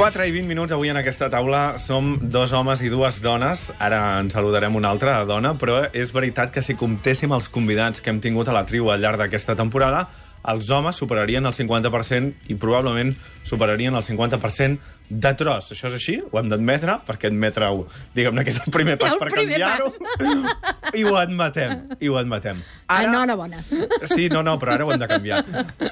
4 i 20 minuts avui en aquesta taula som dos homes i dues dones. Ara en saludarem una altra dona, però és veritat que si comptéssim els convidats que hem tingut a la triu al llarg d'aquesta temporada, els homes superarien el 50% i probablement superarien el 50% de tros. Això és així? Ho hem d'admetre? Perquè admetre-ho, diguem-ne que és el primer pas El per primer canviar-ho. I ho admetem, i ho admetem. Enhorabona. Sí, no, no, però ara ho hem de canviar.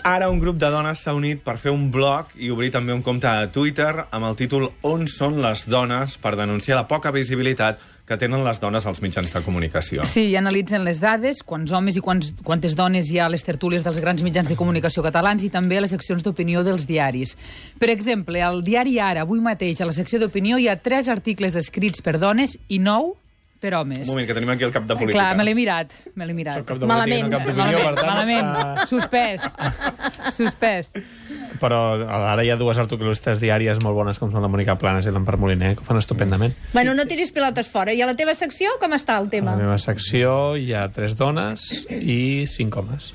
Ara un grup de dones s'ha unit per fer un blog i obrir també un compte a Twitter amb el títol On són les dones per denunciar la poca visibilitat que tenen les dones als mitjans de comunicació. Sí, i analitzen les dades, quants homes i quants, quantes dones hi ha a les tertúlies dels grans mitjans de comunicació catalans i també a les seccions d'opinió dels diaris. Per exemple, al diari Ara, avui mateix, a la secció d'opinió, hi ha tres articles escrits per dones i nou per homes. Un moment, que tenim aquí el cap de política. Clar, me l'he mirat, me l'he mirat. Soc cap de Malament. política, no cap d'opinió, per Malament, tant... malament. Suspès. Suspès. Uh, però ara hi ha dues articulistes diàries molt bones, com són la Mònica Planes i l'Empar Moliner, que ho fan estupendament. Bueno, no tiris pilotes fora. I a la teva secció, com està el A tema? la meva secció hi ha tres dones i cinc homes,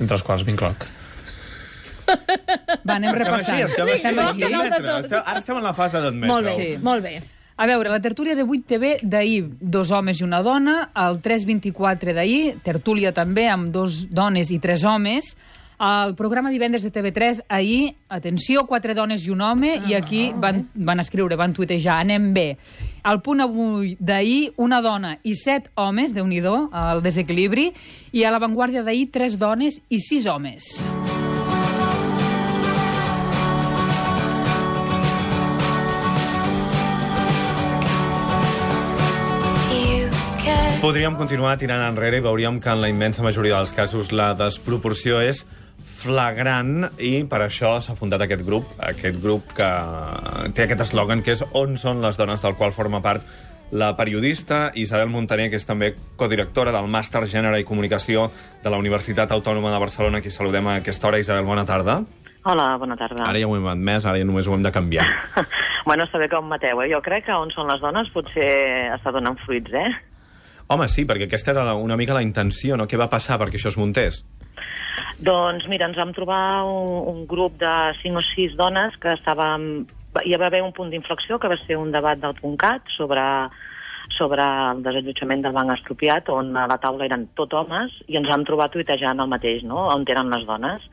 entre els quals m'incloc. Va, anem Estem repassant. així, estem així. Estem així. de Admetre, tot. estem- Ara estem en la fase d'admetre. Molt bé, Sí. molt bé. A veure, la tertúlia de 8 TV d'ahir, dos homes i una dona, el 324 d'ahir, tertúlia també amb dos dones i tres homes, el programa divendres de TV3 ahir, atenció, quatre dones i un home, i aquí van, van escriure, van tuitejar, anem bé. Al punt avui d'ahir, una dona i set homes, de nhi el desequilibri, i a l'avantguàrdia d'ahir, tres dones i sis homes. Podríem continuar tirant enrere i veuríem que en la immensa majoria dels casos la desproporció és flagrant i per això s'ha fundat aquest grup, aquest grup que té aquest eslògan que és On són les dones, del qual forma part la periodista Isabel Montaner, que és també codirectora del Màster Gènere i Comunicació de la Universitat Autònoma de Barcelona, qui saludem a aquesta hora. Isabel, bona tarda. Hola, bona tarda. Ara ja ho hem admès, ara ja només ho hem de canviar. bueno, està bé que em mateu, eh? Jo crec que on són les dones potser està donant fruits, eh? Home, sí, perquè aquesta era una mica la intenció, no? Què va passar perquè això es muntés? Doncs mira, ens vam trobar un, un grup de 5 o 6 dones que estàvem... Hi va haver un punt d'inflexió que va ser un debat del .cat sobre, sobre el desallotjament del banc expropiat, on a la taula eren tot homes, i ens vam trobar tuitejant el mateix, no?, on eren les dones.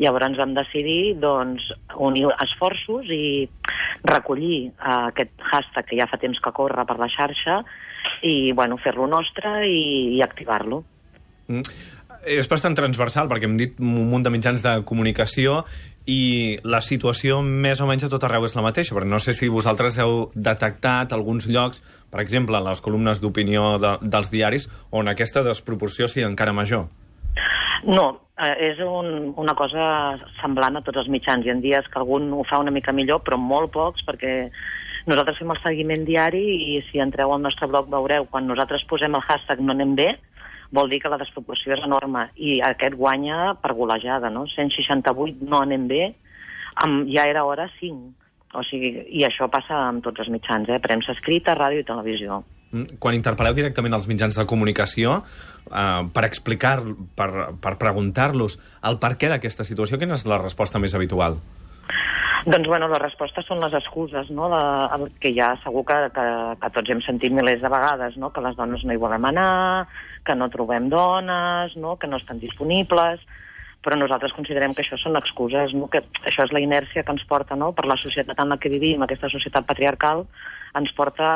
Llavors vam decidir doncs, unir esforços i recollir eh, aquest hashtag que ja fa temps que corre per la xarxa i bueno, fer-lo nostre i, i activar-lo. Mm. És bastant transversal, perquè hem dit un munt de mitjans de comunicació i la situació més o menys a tot arreu és la mateixa, però no sé si vosaltres heu detectat alguns llocs, per exemple, en les columnes d'opinió de, dels diaris, on aquesta desproporció sigui encara major. No, eh, és un, una cosa semblant a tots els mitjans. Hi ha dies que algun ho fa una mica millor, però molt pocs, perquè nosaltres fem el seguiment diari i si entreu al nostre blog veureu, quan nosaltres posem el hashtag no anem bé, vol dir que la desproporció és enorme i aquest guanya per golejada, no? 168 no anem bé, amb, ja era hora 5. O sigui, I això passa amb tots els mitjans, eh? premsa escrita, ràdio i televisió. Mm. Quan interpel·leu directament als mitjans de comunicació eh, per explicar, per, per preguntar-los el per què d'aquesta situació, quina és la resposta més habitual? Doncs, bueno, les respostes són les excuses, no?, de, que ja segur que, que, que tots hem sentit milers de vegades, no?, que les dones no hi volem anar, que no trobem dones, no?, que no estan disponibles, però nosaltres considerem que això són excuses, no?, que això és la inèrcia que ens porta, no?, per la societat en la que vivim, aquesta societat patriarcal, ens porta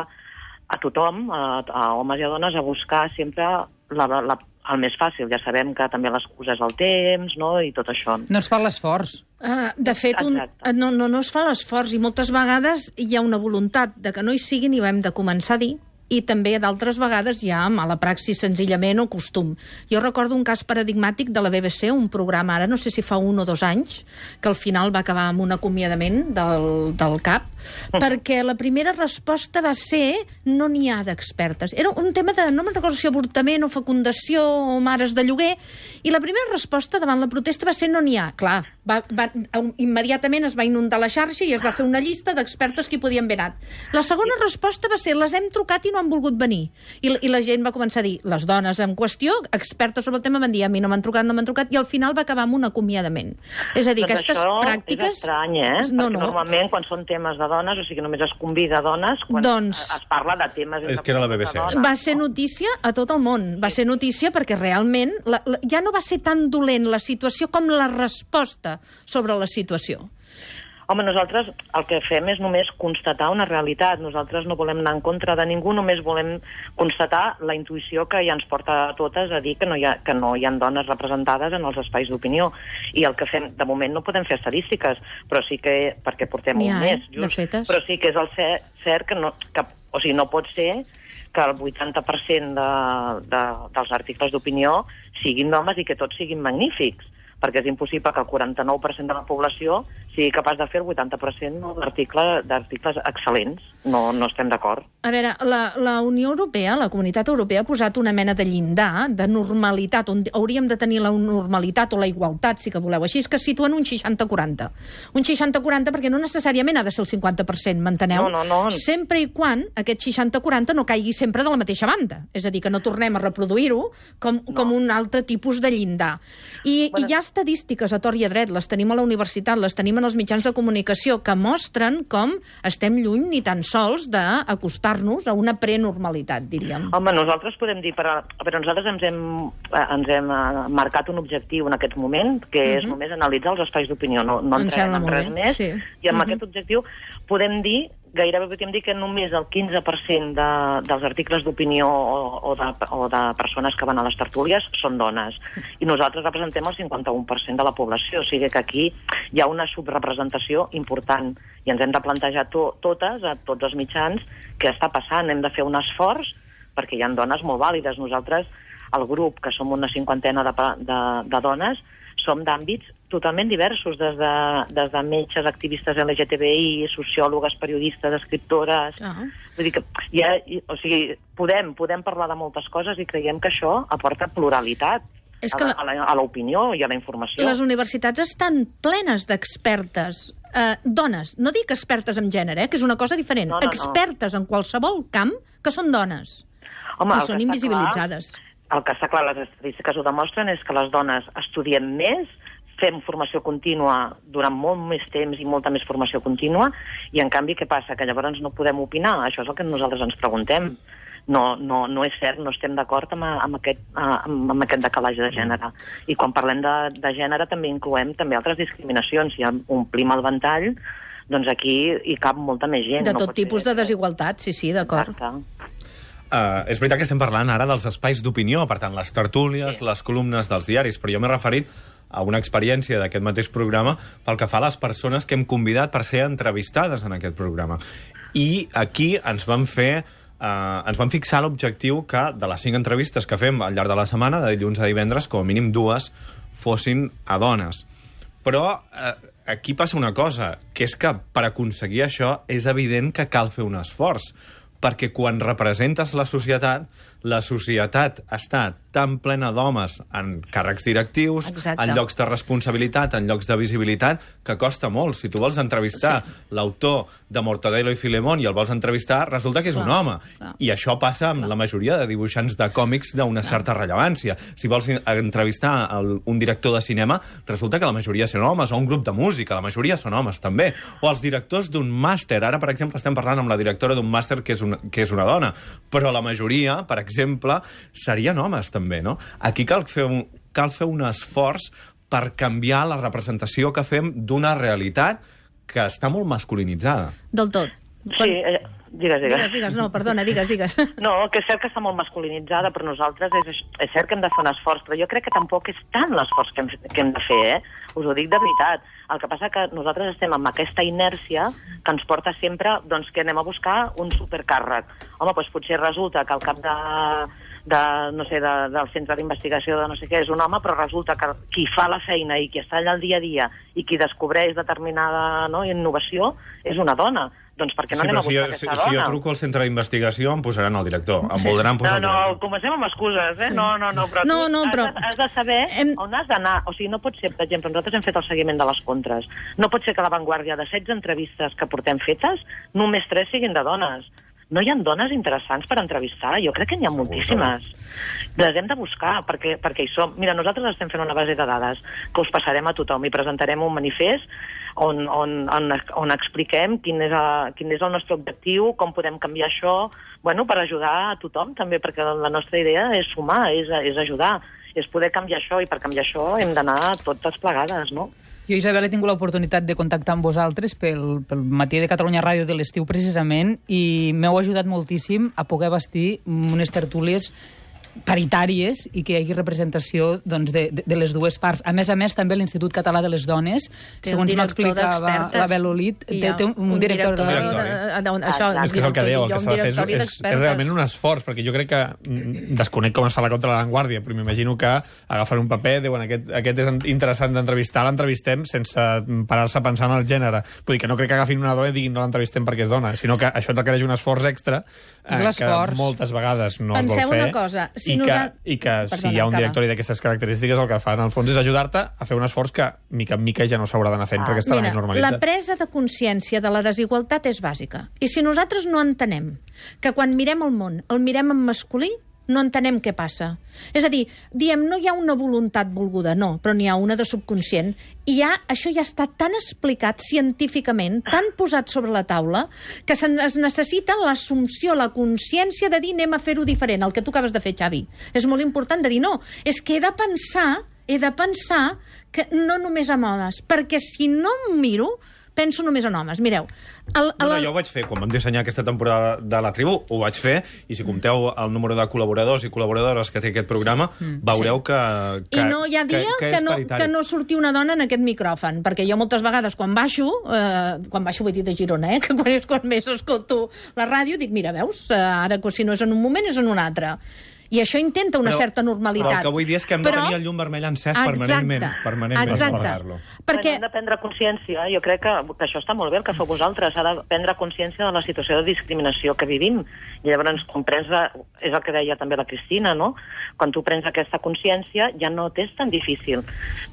a tothom, a, a homes i a dones, a buscar sempre la, la, el més fàcil. Ja sabem que també l'excusa és el temps, no?, i tot això. No es fa l'esforç. Uh, de fet, un, no, no, no es fa l'esforç i moltes vegades hi ha una voluntat de que no hi siguin i ho hem de començar a dir i també d'altres vegades hi ha mala praxi senzillament o costum. Jo recordo un cas paradigmàtic de la BBC, un programa ara, no sé si fa un o dos anys, que al final va acabar amb un acomiadament del, del CAP, perquè la primera resposta va ser no n'hi ha d'expertes. Era un tema de, no me'n recordo si avortament o fecundació o mares de lloguer, i la primera resposta davant la protesta va ser no n'hi ha. Clar, Va, va, immediatament es va inundar la xarxa i es va fer una llista d'expertes que hi podien haver anat. La segona resposta va ser les hem trucat i no han volgut venir. I, I la gent va començar a dir, les dones en qüestió, expertes sobre el tema, van dir, a mi no m'han trucat, no m'han trucat, i al final va acabar amb un acomiadament. És a dir, doncs aquestes això pràctiques... és estrany, eh? No, Perquè no. normalment quan són temes de dones, o sigui, només es convida dones quan Doncs- es parla de temes... És que era la BBC. de dones, Va ser no? notícia a tot el món. Va ser notícia perquè realment la, la, ja no va ser tan dolent la situació com la resposta sobre la situació. Home, nosaltres el que fem és només constatar una realitat. Nosaltres no volem anar en contra de ningú, només volem constatar la intuïció que ja ens porta a totes a dir que no hi ha, que no hi ha dones representades en els espais d'opinió. I el que fem, de moment no podem fer estadístiques, però sí que, perquè portem N'hi un ha, eh, mes, fetes. però sí que és el cert, cert que, no, que, o sigui, no pot ser que el 80% de, de, dels articles d'opinió siguin d'homes i que tots siguin magnífics perquè és impossible que el 49% de la població sigui capaç de fer el 80% no, d'article- d'articles excel·lents. No, no estem d'acord. A veure, la, la Unió Europea, la Comunitat Europea, ha posat una mena de llindar de normalitat, on hauríem de tenir la normalitat o la igualtat, si que voleu, així és que situen un 60-40. Un 60-40 perquè no necessàriament ha de ser el 50%, m'enteneu? No, no, no. Sempre i quan aquest 60-40 no caigui sempre de la mateixa banda. És a dir, que no tornem a reproduir-ho com, no. com un altre tipus de llindar. I, bueno. I hi ha estadístiques a tor i a dret, les tenim a la universitat, les tenim en els mitjans de comunicació, que mostren com estem lluny ni tan sols d'acostar-nos a una prenormalitat, diríem. Home, nosaltres podem dir, per, però nosaltres ens hem, eh, ens hem eh, marcat un objectiu en aquest moment, que uh -huh. és només analitzar els espais d'opinió, no, no Em entrem en res més, sí. i amb Mhm. aquest objectiu podem dir gairebé podríem dir que només el 15% de, dels articles d'opinió o, o, de, o de persones que van a les tertúlies són dones. I nosaltres representem el 51% de la població, o sigui que aquí hi ha una subrepresentació important i ens hem de plantejar to, totes, a tots els mitjans, què està passant. Hem de fer un esforç perquè hi ha dones molt vàlides. Nosaltres, el grup, que som una cinquantena de, de, de dones, som d'àmbits totalment diversos, des de, des de metges, activistes LGTBI, sociòlogues, periodistes, escriptores... Ah. Vull dir que i- o sigui, podem, podem parlar de moltes coses i creiem que això aporta pluralitat És a que la- a l'opinió i a la informació. Les universitats estan plenes d'expertes. Eh, dones, no dic expertes en gènere, eh, que és una cosa diferent. No, no, no. expertes en qualsevol camp que són dones. Home, I són invisibilitzades. Clar, el que està clar, les estadístiques ho demostren, és que les dones estudiem més, fem formació contínua durant molt més temps i molta més formació contínua, i en canvi què passa? Que llavors no podem opinar? Això és el que nosaltres ens preguntem. No, no, no és cert, no estem d'acord amb, amb, aquest, amb, amb aquest decalatge de gènere. I quan parlem de, de gènere també incloem també altres discriminacions. Si omplim el ventall, doncs aquí hi cap molta més gent. De no tot pot tipus ser- de desigualtat, sí, sí, d'acord. Exacte. Uh, és veritat que estem parlant ara dels espais d'opinió, per tant, les tertúlies, sí. les columnes dels diaris, però jo m'he referit a una experiència d'aquest mateix programa pel que fa a les persones que hem convidat per ser entrevistades en aquest programa. I aquí ens vam fer Uh, ens vam fixar l'objectiu que de les cinc entrevistes que fem al llarg de la setmana, de dilluns a divendres, com a mínim dues fossin a dones. Però eh, aquí passa una cosa, que és que per aconseguir això és evident que cal fer un esforç, perquè quan representes la societat, la societat està tan plena d'homes en càrrecs directius, Exacte. en llocs de responsabilitat, en llocs de visibilitat, que costa molt. Si tu vols entrevistar sí. l'autor de Mortadelo i Filemón i el vols entrevistar, resulta que és Clar, un home. clar. I això passa amb la majoria de dibuixants de còmics d'una certa rellevància. Si vols entrevistar el, un director de cinema, resulta que la majoria són homes, o un grup de música, la majoria són homes, també. O els directors d'un màster. Ara, per exemple, estem parlant amb la directora d'un màster que és, una, que és una dona. Però la majoria, per exemple, serien homes, també, no? Aquí cal fer un, cal fer un esforç per canviar la representació que fem d'una realitat que està molt masculinitzada. Del tot. Sí, eh, digues, digues. Digues, digues, no, perdona, digues, digues. No, que és cert que està molt masculinitzada, però nosaltres és, és cert que hem de fer un esforç, però jo crec que tampoc és tant l'esforç que, hem, que hem de fer, eh? Us ho dic de veritat. El que passa que nosaltres estem amb aquesta inèrcia que ens porta sempre doncs, que anem a buscar un supercàrrec. Home, doncs potser resulta que al cap de, de no sé, de, del centre d'investigació de no sé què és un home, però resulta que qui fa la feina i qui està allà al dia a dia i qui descobreix determinada no, innovació és una dona. Doncs per què no sí, anem a si, buscar jo, si, aquesta si jo dona? truco al centre d'investigació em posaran el director. Em Sí. voldran No, posar no, el director. comencem amb excuses, eh? No, no, no, però No, tu no, has, però- de, has de saber Hem- on has d'anar. O sigui, no pot ser, per exemple, nosaltres hem fet el seguiment de les contres. No pot ser que a l'avantguàrdia de 16 entrevistes que portem fetes, només 3 siguin de dones. No hi ha dones interessants per entrevistar? Jo crec que n'hi ha moltíssimes. Les hem de buscar, perquè, perquè hi som. Mira, nosaltres estem fent una base de dades que us passarem a tothom i presentarem un manifest on, on, on, on expliquem quin és, a, quin és el nostre objectiu, com podem canviar això, bueno, per ajudar a tothom també, perquè la nostra idea és sumar, és, és ajudar, és poder canviar això, i per canviar això hem d'anar totes plegades, no? Jo, Isabel, he tingut l'oportunitat de contactar amb vosaltres pel, pel matí de Catalunya Ràdio de l'estiu, precisament, i m'heu ajudat moltíssim a poder vestir unes tertúlies paritàries i que hi hagi representació doncs, de, de, de les dues parts. A més a més, també l'Institut Català de les Dones, Té un segons m'explicava la Belolit, té, té un, un director... director de- de- de- de- això. És que és el que dèieu, el que un s'ha de fer és, és, realment un esforç, perquè jo crec que mm, desconec com es fa la contra de l'avantguàrdia, però m'imagino que agafen un paper, diuen aquest, aquest és interessant d'entrevistar, l'entrevistem sense parar-se a pensar en el gènere. Vull dir que no crec que agafin una dona i diguin no l'entrevistem perquè és dona, sinó que això requereix un esforç extra És eh, que moltes vegades no Penseu es vol fer. una cosa, si i, que, nosa- I que si Perdona, hi ha un directori d'aquestes característiques el que fa en el fons és ajudar-te a fer un esforç que mica en mica ja no s'haurà d'anar fent Ah, perquè estarà Mira, més normalitzat. la presa de consciència de la desigualtat és bàsica. I si nosaltres no entenem que quan mirem el món el mirem en masculí, no entenem què passa. És a dir, diem, no hi ha una voluntat volguda, no, però n'hi ha una de subconscient. I ja, això ja està tan explicat científicament, tan posat sobre la taula, que se, es necessita l'assumpció, la consciència de dir anem a fer-ho diferent, el que tu acabes de fer, Xavi. És molt important de dir, no, és que he de pensar, he de pensar que no només amb homes, perquè si no em miro, penso només en homes. Mireu, el, No, el, no, jo ho vaig fer. Quan vam dissenyar aquesta temporada de la tribu, ho vaig fer, i si compteu el número de col·laboradors i col·laboradores que té aquest programa, veureu que, que... I no hi ha dia que, és que, no, paritari. que no surti una dona en aquest micròfon, perquè jo moltes vegades quan baixo, eh, quan baixo vull dir de Girona, eh, que quan és quan més escolto la ràdio, dic, mira, veus, eh, ara que si no és en un moment és en un altre. I això intenta una Però- certa normalitat. Però el que vull dir és que hem de tenir el llum vermell encès permanentment. permanentment per exacte. parlar-lo. Perquè, Hem de prendre consciència, jo crec que, que això està molt bé el que feu vosaltres, s'ha de prendre consciència de la situació de discriminació que vivim. I llavors, quan prens, la- és el que deia també la Cristina, no? Quan tu prens aquesta consciència ja no t'és tan difícil.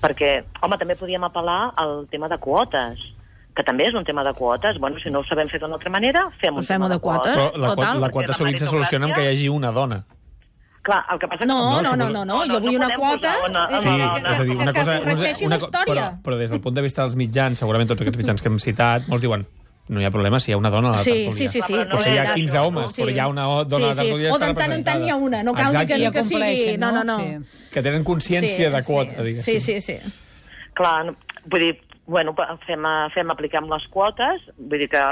Perquè, home, també podíem apel·lar al tema de quotes que també és un tema de quotes. Bueno, si no ho sabem fer d'una altra manera, fem un fem-ho tema de quotes. Però la, Total. quota, la quota sovint se soluciona amb que hi hagi una dona. Clar, el que passa no, que... no, no, no, no, jo vull una quota una- Sí, que, no, que, no, és a dir, una que, cosa... que corregeixi una, la història. Però, però des del punt de vista dels mitjans, segurament tots aquests mitjans que hem citat, molts diuen no hi ha problema si hi ha una dona a la Sí, tertúlia. sí, sí, sí. Però no Potser hi ha és 15 això, homes, Sí. però hi ha una dona a la Sí, sí. tertúlia O està de tant en tant hi ha una, no cal que, Exacte. ni Ja que sigui... No, no, no? Sí. Que tenen consciència de quota, sí. diguéssim. Sí, sí, sí. Clar, no- vull dir, bueno, fem, fem apliquem les quotes, vull dir que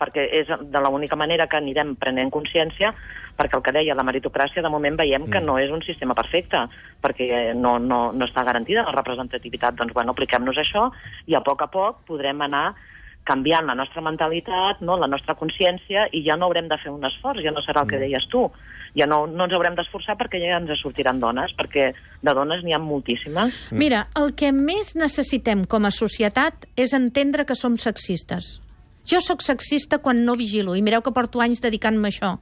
perquè és de l'única manera que anirem prenent consciència, perquè el que deia la meritocràcia, de moment veiem que no és un sistema perfecte, perquè no, no, no està garantida la representativitat. Doncs, bueno, apliquem-nos això i a poc a poc podrem anar canviant la nostra mentalitat, no, la nostra consciència, i ja no haurem de fer un esforç, ja no serà el que deies tu. Ja no, no ens haurem d'esforçar perquè ja ens sortiran dones, perquè de dones n'hi ha moltíssimes. Mira, el que més necessitem com a societat és entendre que som sexistes. Jo sóc sexista quan no vigilo, i mireu que porto anys dedicant-me a això.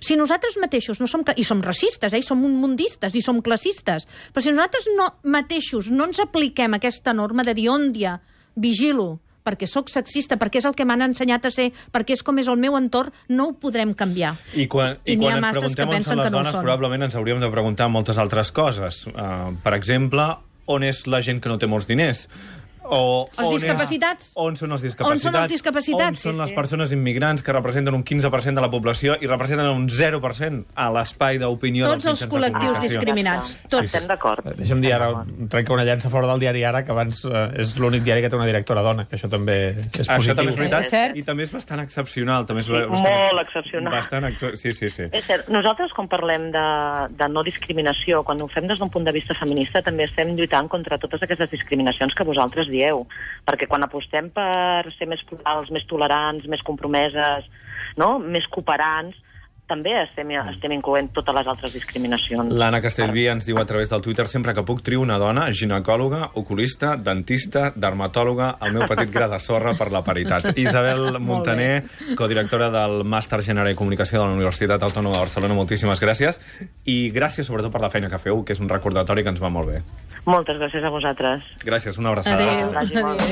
Si nosaltres mateixos no som... I som racistes, eh? I som mundistes, i som classistes. Però si nosaltres no mateixos no ens apliquem aquesta norma de dir on dia vigilo, perquè sóc sexista, perquè és el que m'han ensenyat a ser, perquè és com és el meu entorn, no ho podrem canviar. I quan, I i quan ens preguntem on són les que no dones, són. probablement ens hauríem de preguntar moltes altres coses. Uh, per exemple, on és la gent que no té molts diners? O Els on és- discapacitats? On són els discapacitats? On són els discapacitats? On són les persones immigrants que representen un 15% de la població i representen un 0% a l'espai d'opinió Tots dels els col·lectius discriminats. Tots. Estem d'acord. Deixa'm dir ara, trenca una llança fora del diari Ara, que abans eh, és l'únic diari que té una directora dona, que això també és Això positiu. també és veritat. És cert. I també és bastant excepcional. També és Sí, bastant, molt excepcional. Bastant ex... Sí, sí, sí. És cert, nosaltres quan parlem de, de no discriminació, quan ho fem des d'un punt de vista feminista, també estem lluitant contra totes aquestes discriminacions que vosaltres dieu, perquè quan apostem per ser més plurals, més tolerants, més compromeses, no? més cooperants, també estem, estem incloent totes les altres discriminacions. L'Anna Castellví ens diu a través del Twitter sempre que puc trio una dona, ginecòloga, oculista, dentista, dermatòloga, el meu petit gra de sorra per la paritat. Isabel Montaner, codirectora del Màster Gènere i Comunicació de la Universitat Autònoma de Barcelona, moltíssimes gràcies. I gràcies sobretot per la feina que feu, que és un recordatori que ens va molt bé. Moltes gràcies a vosaltres. Gràcies, una abraçada. Adéu. Bé.